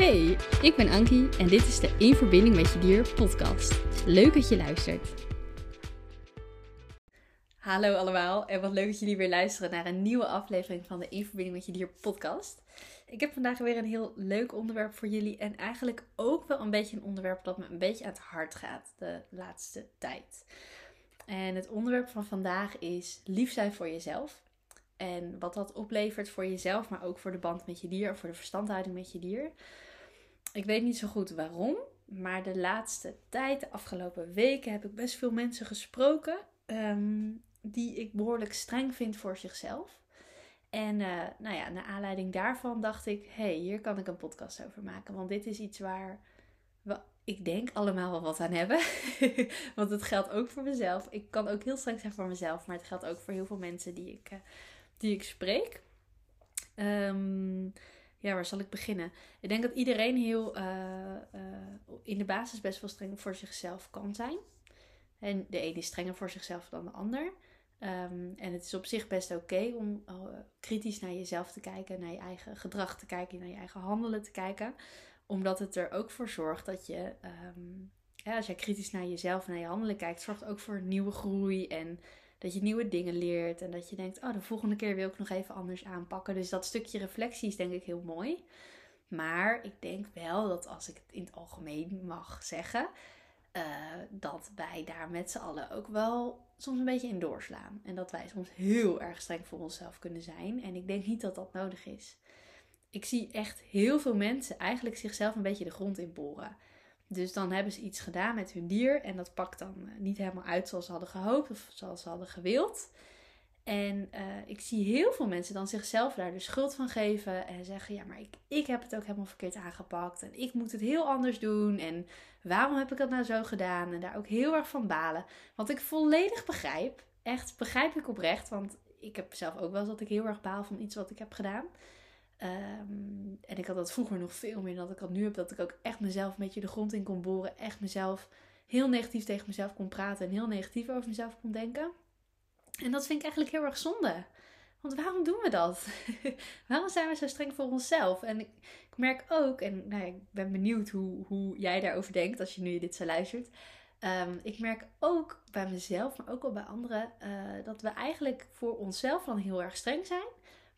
Hey, ik ben Ankie en dit is de In Verbinding met Je Dier podcast. Leuk dat je luistert. Hallo allemaal en wat leuk dat jullie weer luisteren naar een nieuwe aflevering van de In Verbinding met Je Dier podcast. Ik heb vandaag weer een heel leuk onderwerp voor jullie en eigenlijk ook wel een beetje een onderwerp dat me een beetje aan het hart gaat de laatste tijd. En het onderwerp van vandaag is lief zijn voor jezelf. En wat dat oplevert voor jezelf, maar ook voor de band met je dier of voor de verstandhouding met je dier. Ik weet niet zo goed waarom, maar de laatste tijd, de afgelopen weken, heb ik best veel mensen gesproken ehm, die ik behoorlijk streng vind voor zichzelf. En uh, nou ja, naar aanleiding daarvan dacht ik, hey, hier kan ik een podcast over maken. Want dit is iets waar we, ik denk, allemaal wel wat aan hebben. want het geldt ook voor mezelf. Ik kan ook heel streng zijn voor mezelf, maar het geldt ook voor heel veel mensen die ik, uh, die ik spreek. Um, ja, waar zal ik beginnen? Ik denk dat iedereen heel uh, in de basis best wel streng voor zichzelf kan zijn. En de ene is strenger voor zichzelf dan de ander. Um, en het is op zich best oké om uh, kritisch naar jezelf te kijken, naar je eigen gedrag te kijken, naar je eigen handelen te kijken. Omdat het er ook voor zorgt dat je, ja, als jij kritisch naar jezelf en naar je handelen kijkt, zorgt ook voor nieuwe groei en dat je nieuwe dingen leert. En dat je denkt, oh, de volgende keer wil ik nog even anders aanpakken. Dus dat stukje reflectie is denk ik heel mooi. Maar ik denk wel dat als ik het in het algemeen mag zeggen, uh, dat wij daar met z'n allen ook wel soms een beetje in doorslaan. En dat wij soms heel erg streng voor onszelf kunnen zijn. En ik denk niet dat dat nodig is. Ik zie echt heel veel mensen eigenlijk zichzelf een beetje de grond in boren. Dus dan hebben ze iets gedaan met hun dier en dat pakt dan eh, niet helemaal uit zoals ze hadden gehoopt of zoals ze hadden gewild. En uh, ik zie heel veel mensen dan zichzelf daar de schuld van geven en zeggen: Ja, maar ik, ik heb het ook helemaal verkeerd aangepakt en ik moet het heel anders doen. En waarom heb ik dat nou zo gedaan? En daar ook heel erg van balen. Want ik volledig begrijp, echt begrijp ik oprecht, want ik heb zelf ook wel eens dat ik heel erg baal van iets wat ik heb gedaan. Um, en ik had dat vroeger nog veel meer dan dat ik dat nu heb. Dat ik ook echt mezelf een beetje de grond in kon boren. Echt mezelf heel negatief tegen mezelf kon praten. En heel negatief over mezelf kon denken. En dat vind ik eigenlijk heel erg zonde. Want waarom doen we dat? waarom zijn we zo streng voor onszelf? En ik, merk ook, en nou, ik ben benieuwd hoe, hoe jij daarover denkt als je nu dit zo luistert. Um, ik merk ook bij mezelf, maar ook wel bij anderen, uh, dat we eigenlijk voor onszelf dan heel erg streng zijn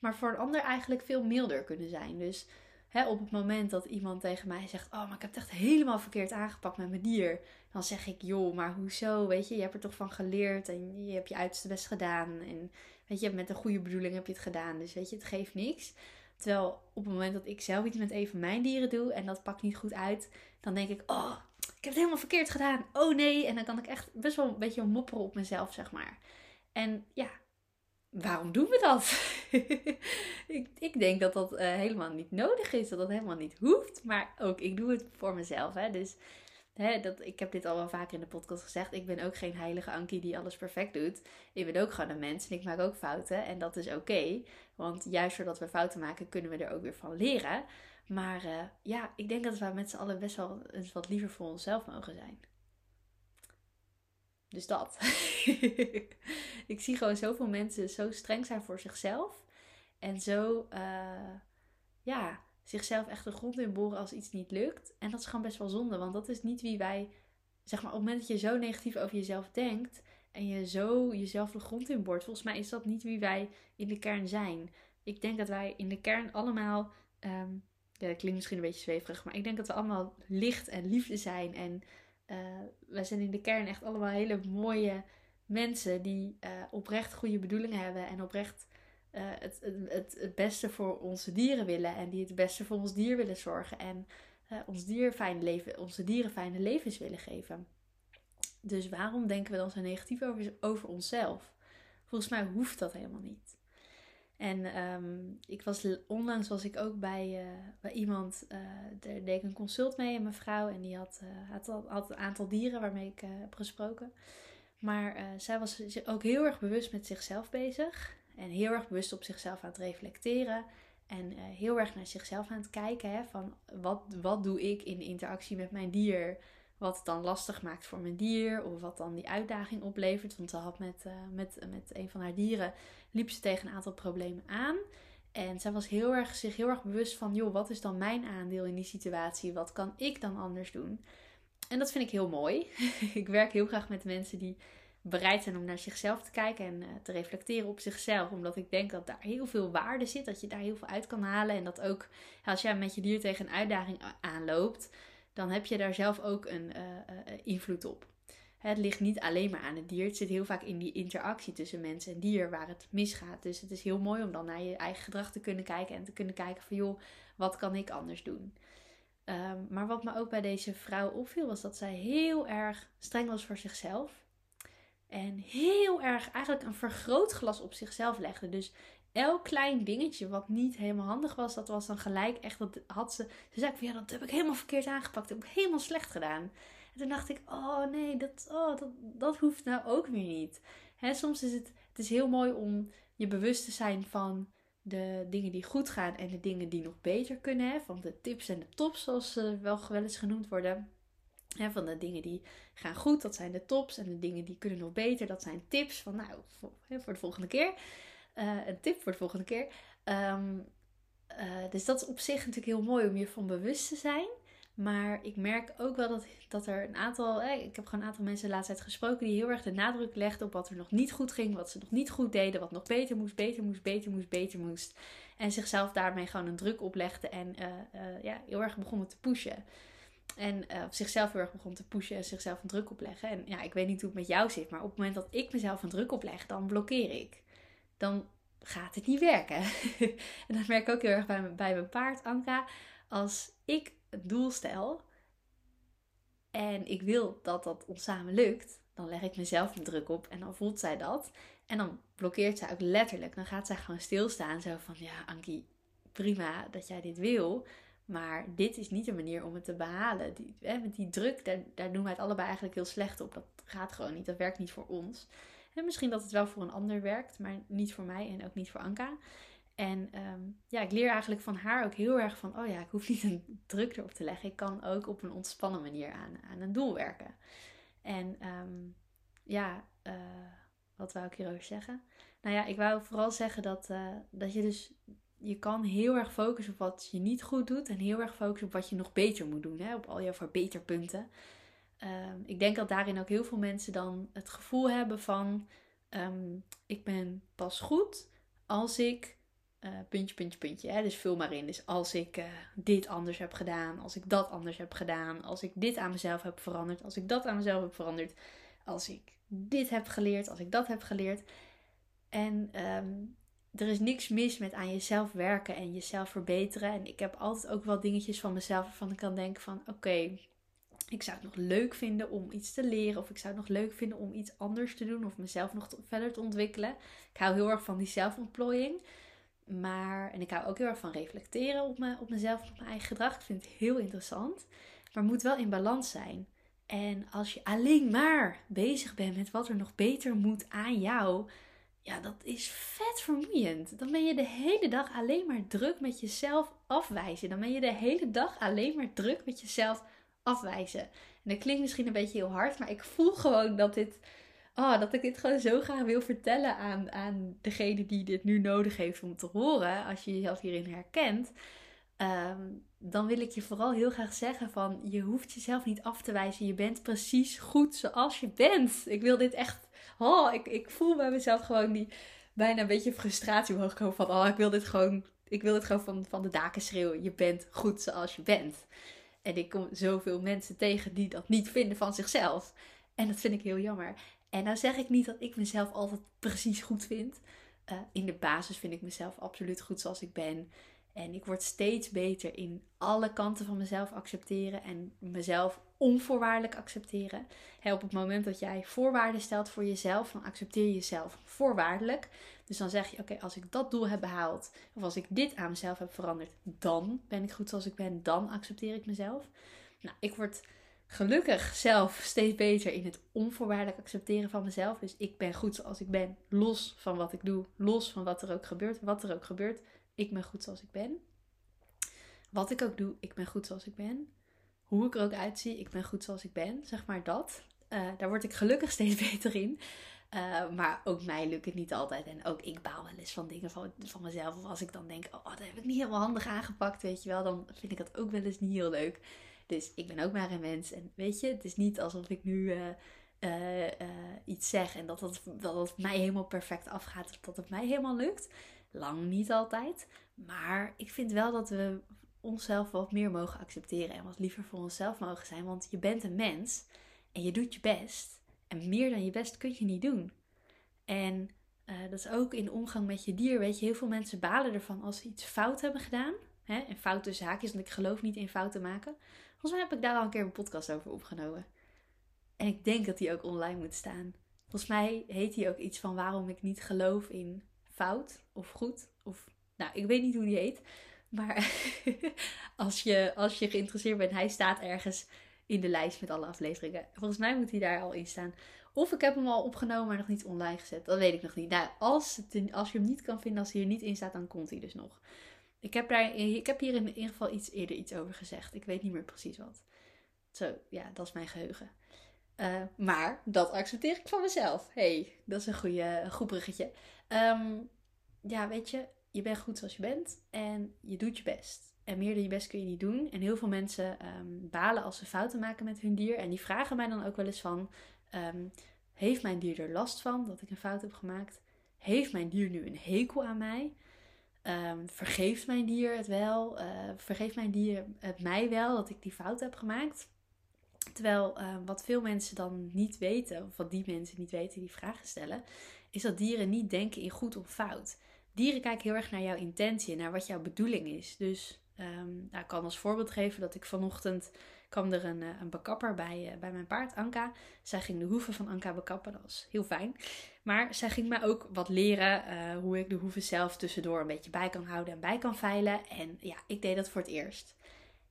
maar voor een ander eigenlijk veel milder kunnen zijn. Dus hè, op het moment dat iemand tegen mij zegt: Oh, maar ik heb het echt helemaal verkeerd aangepakt met mijn dier. Dan zeg ik: Joh, maar hoezo? Weet je, je hebt er toch van geleerd en je hebt je uiterste best gedaan. En weet je, met een goede bedoeling heb je het gedaan. Dus weet je, het geeft niks. Terwijl op het moment dat ik zelf iets met een van mijn dieren doe en dat pakt niet goed uit, dan denk ik: Oh, ik heb het helemaal verkeerd gedaan. Oh nee. En dan kan ik echt best wel een beetje mopperen op mezelf, zeg maar. En ja, waarom doen we dat? ik, ik denk dat dat uh, helemaal niet nodig is, dat dat helemaal niet hoeft. Maar ook, ik doe het voor mezelf. Hè? Dus hè, dat, ik heb dit al wel vaker in de podcast gezegd. Ik ben ook geen heilige Ankie die alles perfect doet. Ik ben ook gewoon een mens en ik maak ook fouten. En dat is oké. Want juist doordat we fouten maken, kunnen we er ook weer van leren. Maar uh, ja, ik denk dat we met z'n allen best wel eens wat liever voor onszelf mogen zijn. Dus dat. ik zie gewoon zoveel mensen zo streng zijn voor zichzelf. En zo, uh, ja, zichzelf echt de grond in boren als iets niet lukt. En dat is gewoon best wel zonde. Want dat is niet wie wij, zeg maar, op het moment dat je zo negatief over jezelf denkt. En je zo jezelf de grond in boort. Volgens mij is dat niet wie wij in de kern zijn. Ik denk dat wij in de kern allemaal. Um, ja, dat klinkt misschien een beetje zweverig. Maar ik denk dat we allemaal licht en liefde zijn. En uh, wij zijn in de kern echt allemaal hele mooie mensen die uh, oprecht goede bedoelingen hebben en oprecht uh, het, het, het beste voor onze dieren willen en die het beste voor ons dier willen zorgen en ons dier fijn leven, onze dieren fijne levens willen geven. Dus waarom denken we dan zo negatief over, over onszelf? Volgens mij hoeft dat helemaal niet. En um, ik was onlangs was ik ook bij, uh, bij iemand, uh, daar deed ik een consult mee, een mevrouw. En die had, uh, had, had, een aantal dieren waarmee ik heb gesproken. Maar zij was ook heel erg bewust met zichzelf bezig. En heel erg bewust op zichzelf aan het reflecteren. En heel erg naar zichzelf aan het kijken. Hè, van wat, wat doe ik in interactie met mijn dier? Wat het dan lastig maakt voor mijn dier. Of wat dan die uitdaging oplevert. Want ze had met, met, met een van haar dieren liep ze tegen een aantal problemen aan. En zij was heel erg, zich heel erg bewust van, joh, wat is dan mijn aandeel in die situatie? Wat kan ik dan anders doen? En dat vind ik heel mooi. ik werk heel graag met mensen die bereid zijn om naar zichzelf te kijken en uh, te reflecteren op zichzelf. Omdat ik denk dat daar heel veel waarde zit, dat je daar heel veel uit kan halen. En dat ook als jij met je dier tegen een uitdaging aanloopt, dan heb je daar zelf ook een uh, uh, invloed op. Het ligt niet alleen maar aan het dier. Het zit heel vaak in die interactie tussen mens en dier waar het misgaat. Dus het is heel mooi om dan naar je eigen gedrag te kunnen kijken en te kunnen kijken van joh, wat kan ik anders doen? Um, maar wat me ook bij deze vrouw opviel was dat zij heel erg streng was voor zichzelf. En heel erg eigenlijk een vergrootglas op zichzelf legde. Dus elk klein dingetje wat niet helemaal handig was, dat was dan gelijk echt, dat had ze, ze zei van ja, dat heb ik helemaal verkeerd aangepakt, dat heb ik helemaal slecht gedaan. En toen dacht ik, oh nee, dat, oh, dat, dat hoeft nou ook weer niet. Hè, soms is het, het is heel mooi om je bewust te zijn van de dingen die goed gaan en de dingen die nog beter kunnen. Van de tips en de tops, zoals ze wel, wel eens genoemd worden. Hè, van de dingen die gaan goed, dat zijn de tops. En de dingen die kunnen nog beter, dat zijn tips. Van nou, voor, voor de volgende keer. Uh, een tip voor de volgende keer. Um, uh, dus dat is op zich natuurlijk heel mooi om je van bewust te zijn. Maar ik merk ook wel dat, dat er een aantal. ik heb gewoon een aantal mensen de laatste tijd gesproken die heel erg de nadruk legden op wat er nog niet goed ging, wat ze nog niet goed deden, wat nog beter moest, beter moest, beter moest, beter moest. En zichzelf daarmee gewoon een druk oplegden en uh, uh, ja, heel erg begonnen te pushen. En uh, zichzelf heel erg begon te pushen en zichzelf een druk opleggen. En ja, ik weet niet hoe het met jou zit, maar op het moment dat ik mezelf een druk opleg, dan blokkeer ik. Dan gaat het niet werken. en dat merk ik ook heel erg bij mijn paard, Anka. Als ik een doel stel en ik wil dat dat ons samen lukt, dan leg ik mezelf een druk op en dan voelt zij dat. En dan blokkeert zij ook letterlijk. Dan gaat zij gewoon stilstaan. Zo van, ja Ankie, prima dat jij dit wil. Maar dit is niet de manier om het te behalen. Die, hè, met die druk, daar, daar doen wij het allebei eigenlijk heel slecht op. Dat gaat gewoon niet. Dat werkt niet voor ons. En misschien dat het wel voor een ander werkt, maar niet voor mij en ook niet voor Anka. En um, ja, ik leer eigenlijk van haar ook heel erg van, oh ja, ik hoef niet een druk erop te leggen. Ik kan ook op een ontspannen manier aan, aan een doel werken. En um, ja, uh, wat wou ik hierover zeggen? Nou ja, ik wou vooral zeggen dat, uh, dat je dus, je kan heel erg focussen op wat je niet goed doet. En heel erg focussen op wat je nog beter moet doen, hè? op al je verbeterpunten. Um, ik denk dat daarin ook heel veel mensen dan het gevoel hebben van, ik ben pas goed als ik uh, puntje, puntje, puntje. Hè? Dus vul maar in. Dus als ik uh, dit anders heb gedaan, als ik dat anders heb gedaan, als ik dit aan mezelf heb veranderd, als ik dat aan mezelf heb veranderd, als ik dit heb geleerd, als ik dat heb geleerd. En um, er is niks mis met aan jezelf werken en jezelf verbeteren. En ik heb altijd ook wel dingetjes van mezelf waarvan ik kan denken van oké, ik zou het nog leuk vinden om iets te leren. Of ik zou het nog leuk vinden om iets anders te doen. Of mezelf nog verder te ontwikkelen. Ik hou heel erg van die zelfontplooiing. Maar, en ik hou ook heel erg van reflecteren op, me, op mezelf op mijn eigen gedrag. Ik vind het heel interessant. Maar moet wel in balans zijn. En als je alleen maar bezig bent met wat er nog beter moet aan jou, ja, dat is vet vermoeiend. Dan ben je de hele dag alleen maar druk met jezelf afwijzen. Dan ben je de hele dag alleen maar druk met jezelf afwijzen. En dat klinkt misschien een beetje heel hard, maar ik voel gewoon dat dit oh, dat ik dit gewoon zo graag wil vertellen aan, aan degene die dit nu nodig heeft om te horen. Als je jezelf hierin herkent. Ehm, dan wil ik je vooral heel graag zeggen van je hoeft jezelf niet af te wijzen. Je bent precies goed zoals je bent. Ik wil dit echt. Oh, ik, ik voel bij mezelf gewoon die bijna een beetje frustratie omhoog komen van oh, ik wil dit gewoon. Ik wil dit gewoon van, van de daken schreeuwen. Je bent goed zoals je bent. En ik kom zoveel mensen tegen die dat niet vinden van zichzelf. En dat vind ik heel jammer. En nou zeg ik niet dat ik mezelf altijd precies goed vind. Uh, in de basis vind ik mezelf absoluut goed zoals ik ben. En ik word steeds beter in alle kanten van mezelf accepteren en mezelf onvoorwaardelijk accepteren. op het moment dat jij voorwaarden stelt voor jezelf, dan accepteer je jezelf voorwaardelijk. Dus dan zeg je: Oké, als ik dat doel heb behaald, of als ik dit aan mezelf heb veranderd, dan ben ik goed zoals ik ben, dan accepteer ik mezelf. Nou, ik word gelukkig zelf steeds beter in het onvoorwaardelijk accepteren van mezelf. Dus ik ben goed zoals ik ben, los van wat ik doe, los van wat er ook gebeurt. Wat er ook gebeurt, ik ben goed zoals ik ben. Wat ik ook doe, ik ben goed zoals ik ben. Hoe ik er ook uitzie, ik ben goed zoals ik ben. Zeg maar dat. Uh, daar word ik gelukkig steeds beter in. Eh, maar ook mij lukt het niet altijd. En ook ik baal wel eens van dingen van, van mezelf. Of als ik dan denk, oh, dat heb ik niet helemaal handig aangepakt, weet je wel. Dan vind ik dat ook wel eens niet heel leuk. Dus ik ben ook maar een mens. En weet je, het is niet alsof ik nu uh, iets zeg en dat het, dat mij helemaal perfect afgaat. Dat het mij helemaal lukt. Lang niet altijd. Maar ik vind wel dat we onszelf wat meer mogen accepteren. En wat liever voor onszelf mogen zijn. Want je bent een mens. En je doet je best. En meer dan je best kun je niet doen. En dat is ook in omgang met je dier. Weet je, heel veel mensen balen ervan als ze iets fout hebben gedaan. Hè? En foute zaakjes, want ik geloof niet in fouten maken. Volgens mij heb ik daar al een keer een podcast over opgenomen. En ik denk dat die ook online moet staan. Volgens mij heet die ook iets van waarom ik niet geloof in fout of goed. Of, nou, ik weet niet hoe die heet. Maar als, je, als je geïnteresseerd bent, hij staat ergens in de lijst met alle afleveringen. Volgens mij moet hij daar al in staan. Of ik heb hem al opgenomen, maar nog niet online gezet. Dat weet ik nog niet. Nou, als, het, als je hem niet kan vinden, als hij er niet in staat, dan komt hij dus nog. Ik heb, daar, ik heb hier in ieder geval iets eerder iets over gezegd. Ik weet niet meer precies wat. Zo, ja, dat is mijn geheugen. Uh, maar dat accepteer ik van mezelf. hey, dat is een goede, goed bruggetje. Um, ja, weet je, je bent goed zoals je bent en je doet je best. En meer dan je best kun je niet doen. En heel veel mensen um, balen als ze fouten maken met hun dier. En die vragen mij dan ook wel eens van... Um, heeft mijn dier er last van dat ik een fout heb gemaakt? Heeft mijn dier nu een hekel aan mij? Um, vergeeft mijn dier het wel? Uh, vergeeft mijn dier het mij wel dat ik die fout heb gemaakt? Terwijl wat veel mensen dan niet weten, of wat die mensen niet weten die vragen stellen, is dat dieren niet denken in goed of fout. Dieren kijken heel erg naar jouw intentie, naar wat jouw bedoeling is. Dus Um, nou, ik kan als voorbeeld geven dat ik vanochtend kwam er een, eh, een bekapper bij, uh, bij mijn paard, Anka. Zij ging de hoeven van Anka bekappen, dat was heel fijn. Maar zij ging mij ook wat leren uh, hoe ik de hoeven zelf tussendoor een beetje bij kan houden en bij kan veilen. En ja, ik deed dat voor het eerst.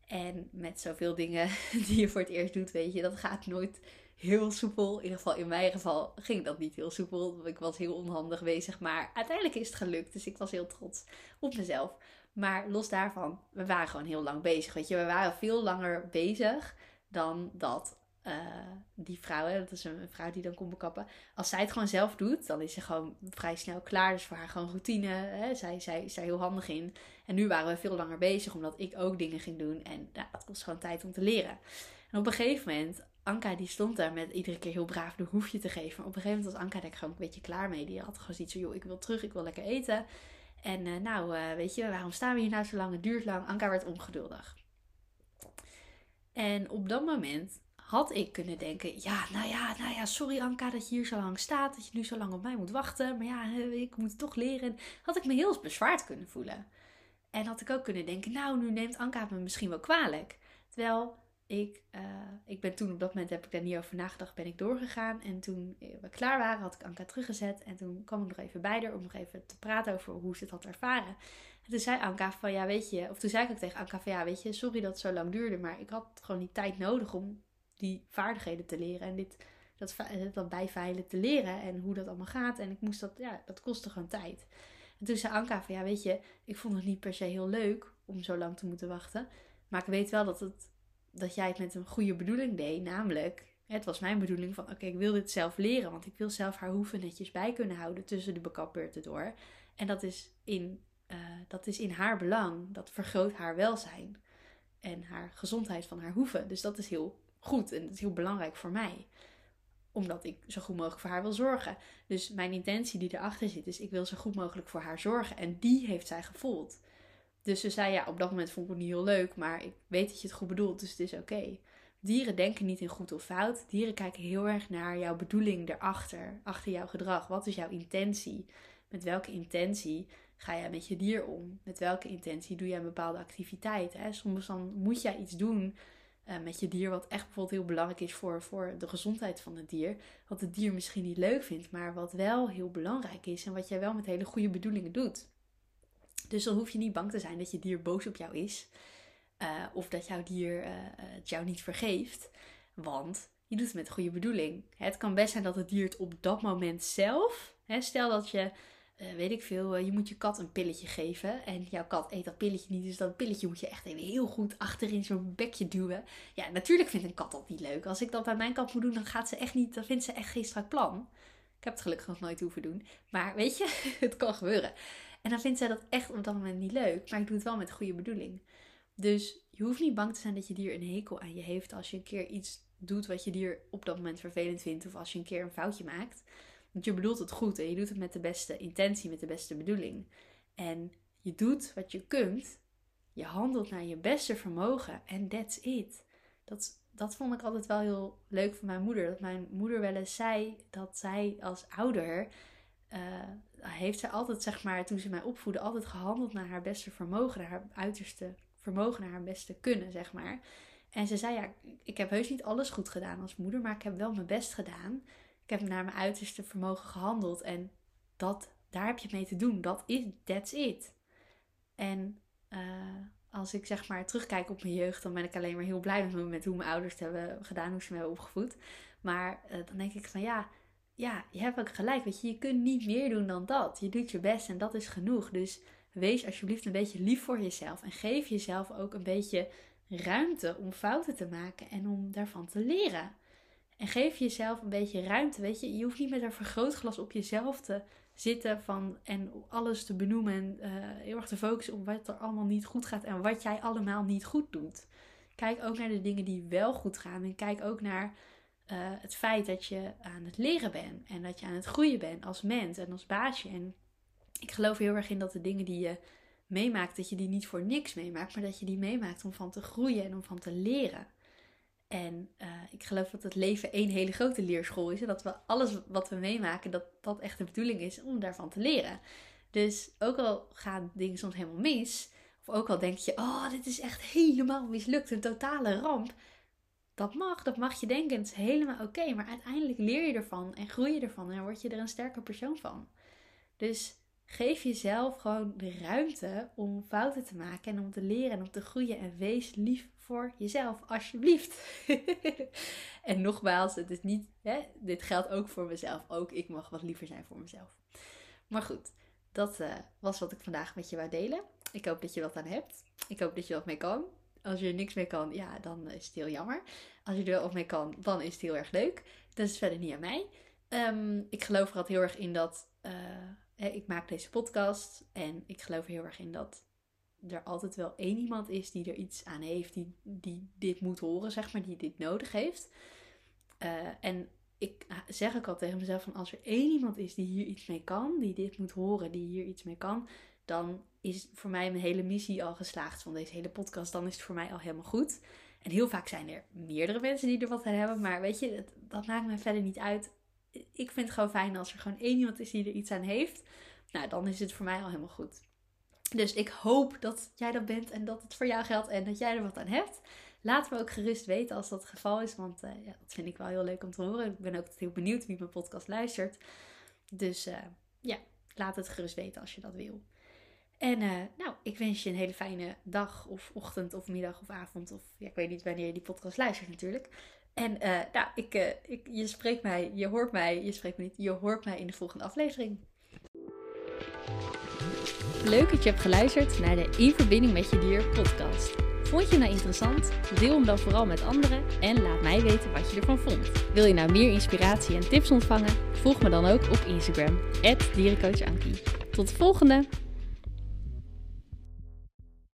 En met zoveel dingen die je voor het eerst doet, weet je, dat gaat nooit heel soepel. In ieder geval in mijn geval ging dat niet heel soepel. Ik was heel onhandig bezig, maar uiteindelijk is het gelukt. Dus ik was heel trots op mezelf. Maar los daarvan, we waren gewoon heel lang bezig. Weet je, we waren veel langer bezig dan dat uh, die vrouw, hè, dat is een vrouw die dan komt bekappen. Als zij het gewoon zelf doet, dan is ze gewoon vrij snel klaar. Dus voor haar gewoon routine. Hè. Zij, zij is daar heel handig in. En nu waren we veel langer bezig, omdat ik ook dingen ging doen. En ja, het kost gewoon tijd om te leren. En op een gegeven moment, Anka die stond daar met iedere keer heel braaf de hoefje te geven. Maar op een gegeven moment was Anka daar gewoon een beetje klaar mee. Die had gewoon zoiets van, joh, ik wil terug, ik wil lekker eten. En uh, nou, uh, weet je, waarom staan we hier nou zo lang? Het duurt lang. Anka werd ongeduldig. En op dat moment had ik kunnen denken: ja, nou ja, nou ja, sorry Anka dat je hier zo lang staat, dat je nu zo lang op mij moet wachten. Maar ja, ik moet toch leren. Had ik me heel bezwaard kunnen voelen. En had ik ook kunnen denken: nou, nu neemt Anka me misschien wel kwalijk. Terwijl ik, uh, ik ben toen op dat moment, heb ik daar niet over nagedacht, ben ik doorgegaan. En toen we klaar waren, had ik Anka teruggezet. En toen kwam ik nog even bij haar om nog even te praten over hoe ze het had ervaren. En toen zei Anka van, ja weet je, of toen zei ik ook tegen Anka van, ja weet je, sorry dat het zo lang duurde. Maar ik had gewoon die tijd nodig om die vaardigheden te leren. En dit, dat, dat bijveilen te leren en hoe dat allemaal gaat. En ik moest dat, ja, dat kostte gewoon tijd. En toen zei Anka van, ja weet je, ik vond het niet per se heel leuk om zo lang te moeten wachten. Maar ik weet wel dat het dat jij het met een goede bedoeling deed. Namelijk, het was mijn bedoeling van oké, ik wil dit zelf leren. Want ik wil zelf haar hoeven netjes bij kunnen houden tussen de bekapbeurten door. En dat is in, uh, dat is in haar belang. Dat vergroot haar welzijn. En haar gezondheid van haar hoeven. Dus dat is heel goed en dat is heel belangrijk voor mij omdat ik zo goed mogelijk voor haar wil zorgen. Dus mijn intentie die erachter zit is: ik wil zo goed mogelijk voor haar zorgen. En die heeft zij gevoeld. Dus ze zei, ja, op dat moment vond ik het niet heel leuk, maar ik weet dat je het goed bedoelt, dus het is oké. Dieren denken niet in goed of fout. Dieren kijken heel erg naar jouw bedoeling erachter, achter jouw gedrag. Wat is jouw intentie? Met welke intentie ga jij met je dier om? Met welke intentie doe jij een bepaalde activiteit? Hè? Soms dan moet jij iets doen uh, met je dier wat echt bijvoorbeeld heel belangrijk is voor, voor de gezondheid van het dier. Wat het dier misschien niet leuk vindt, maar wat wel heel belangrijk is en wat jij wel met hele goede bedoelingen doet. Dus dan hoef je niet bang te zijn dat je dier boos op jou is. Uh, of dat jouw dier uh, het jou niet vergeeft. Want je doet het met goede bedoeling. Het kan best zijn dat het dier het op dat moment zelf. Hè, stel dat je, weet ik veel, je moet je kat een pilletje geven. En jouw kat eet dat pilletje niet. Dus dat pilletje moet je echt even heel goed achterin zo'n bekje duwen. Ja, natuurlijk vindt een kat dat niet leuk. Als ik dat bij mijn kat moet doen, dan gaat ze echt niet. Dan vindt ze echt geen strak plan. Ik heb het gelukkig nog nooit hoeven doen. Maar weet je, het kan gebeuren. En dan vindt zij dat echt op dat moment niet leuk. Maar ik doe het wel met goede bedoeling. Dus je hoeft niet bang te zijn dat je dier een hekel aan je heeft als je een keer iets doet wat je dier op dat moment vervelend vindt. Of als je een keer een foutje maakt. Want je bedoelt het goed en je doet het met de beste intentie, met de beste bedoeling. En je doet wat je kunt. Je handelt naar je beste vermogen en that's it. Dat, dat vond ik altijd wel heel leuk van mijn moeder. Dat mijn moeder wel eens zei dat zij als ouder. Uh, heeft zij altijd, zeg maar, toen ze mij opvoedde, altijd gehandeld naar haar beste vermogen, naar haar uiterste vermogen, naar haar beste kunnen, zeg maar. En ze zei, ja, ik heb heus niet alles goed gedaan als moeder, maar ik heb wel mijn best gedaan. Ik heb naar mijn uiterste vermogen gehandeld en dat, daar heb je mee te doen. Dat is, that's it. En uh, als ik zeg maar terugkijk op mijn jeugd, dan ben ik alleen maar heel blij met, met hoe mijn ouders het hebben gedaan, hoe ze me hebben opgevoed. Maar uh, dan denk ik van ja, ja, je hebt ook gelijk. Weet je, je kunt niet meer doen dan dat. Je doet je best en dat is genoeg. Dus wees alsjeblieft een beetje lief voor jezelf. En geef jezelf ook een beetje ruimte om fouten te maken en om daarvan te leren. En geef jezelf een beetje ruimte. Weet je, je hoeft niet met een vergrootglas op jezelf te zitten van, en alles te benoemen en uh, heel erg te focussen op wat er allemaal niet goed gaat en wat jij allemaal niet goed doet. Kijk ook naar de dingen die wel goed gaan en kijk ook naar uh, het feit dat je aan het leren bent en dat je aan het groeien bent als mens en als baasje. En ik geloof heel erg in dat de dingen die je meemaakt, dat je die niet voor niks meemaakt, maar dat je die meemaakt om van te groeien en om van te leren. En uh, ik geloof dat het leven één hele grote leerschool is. En dat we alles wat we meemaken, dat dat echt de bedoeling is om daarvan te leren. Dus ook al gaan dingen soms helemaal mis. Of ook al denk je, oh, dit is echt helemaal mislukt. Een totale ramp. Dat mag, dat mag je denken. Het is helemaal oké. maar uiteindelijk leer je ervan en groei je ervan. En word je er een sterke persoon van. Dus geef jezelf gewoon de ruimte om fouten te maken. En om te leren en om te groeien. En wees lief voor jezelf, alsjeblieft. en nogmaals, het is niet, hè, dit geldt ook voor mezelf. Ook ik mag wat liever zijn voor mezelf. Maar goed, dat uh, was wat ik vandaag met je wou delen. Ik hoop dat je wat aan hebt. Ik hoop dat je wat mee kan. Als je er niks mee kan, ja, dan is het heel jammer. Als je er wel mee kan, dan is het heel erg leuk. Dat is verder niet aan mij. Um, ik geloof er altijd heel erg in dat. Uh, ik maak deze podcast. En ik geloof er heel erg in dat er altijd wel één iemand is die er iets aan heeft, die, die dit moet horen, zeg maar, die dit nodig heeft. Uh, en ik zeg ook al tegen mezelf van als er één iemand is die hier iets mee kan, die dit moet horen, die hier iets mee kan, dan is voor mij mijn hele missie al geslaagd van deze hele podcast. Dan is het voor mij al helemaal goed. En heel vaak zijn er meerdere mensen die er wat aan hebben, maar weet je, dat, maakt me verder niet uit. Ik vind het gewoon fijn als er gewoon één iemand is die er iets aan heeft. Nou, dan is het voor mij al helemaal goed. Dus ik hoop dat jij dat bent en dat het voor jou geldt en dat jij er wat aan hebt. Laat me ook gerust weten als dat het geval is, want uh, ja, dat vind ik wel heel leuk om te horen. Ik ben ook heel benieuwd wie mijn podcast luistert. Dus uh, ja, laat het gerust weten als je dat wil. En uh, nou, ik wens je een hele fijne dag of ochtend of middag of avond. Of ja, ik weet niet wanneer je die podcast luistert natuurlijk. En nou, ik, ik, je spreekt mij, je hoort mij, je spreekt me niet, je hoort mij in de volgende aflevering. Leuk dat je hebt geluisterd naar de In Verbinding met Je Dier podcast. Vond je nou interessant? Deel hem dan vooral met anderen en laat mij weten wat je ervan vond. Wil je nou meer inspiratie en tips ontvangen? Volg me dan ook op Instagram, dierencoachankie. Tot de volgende!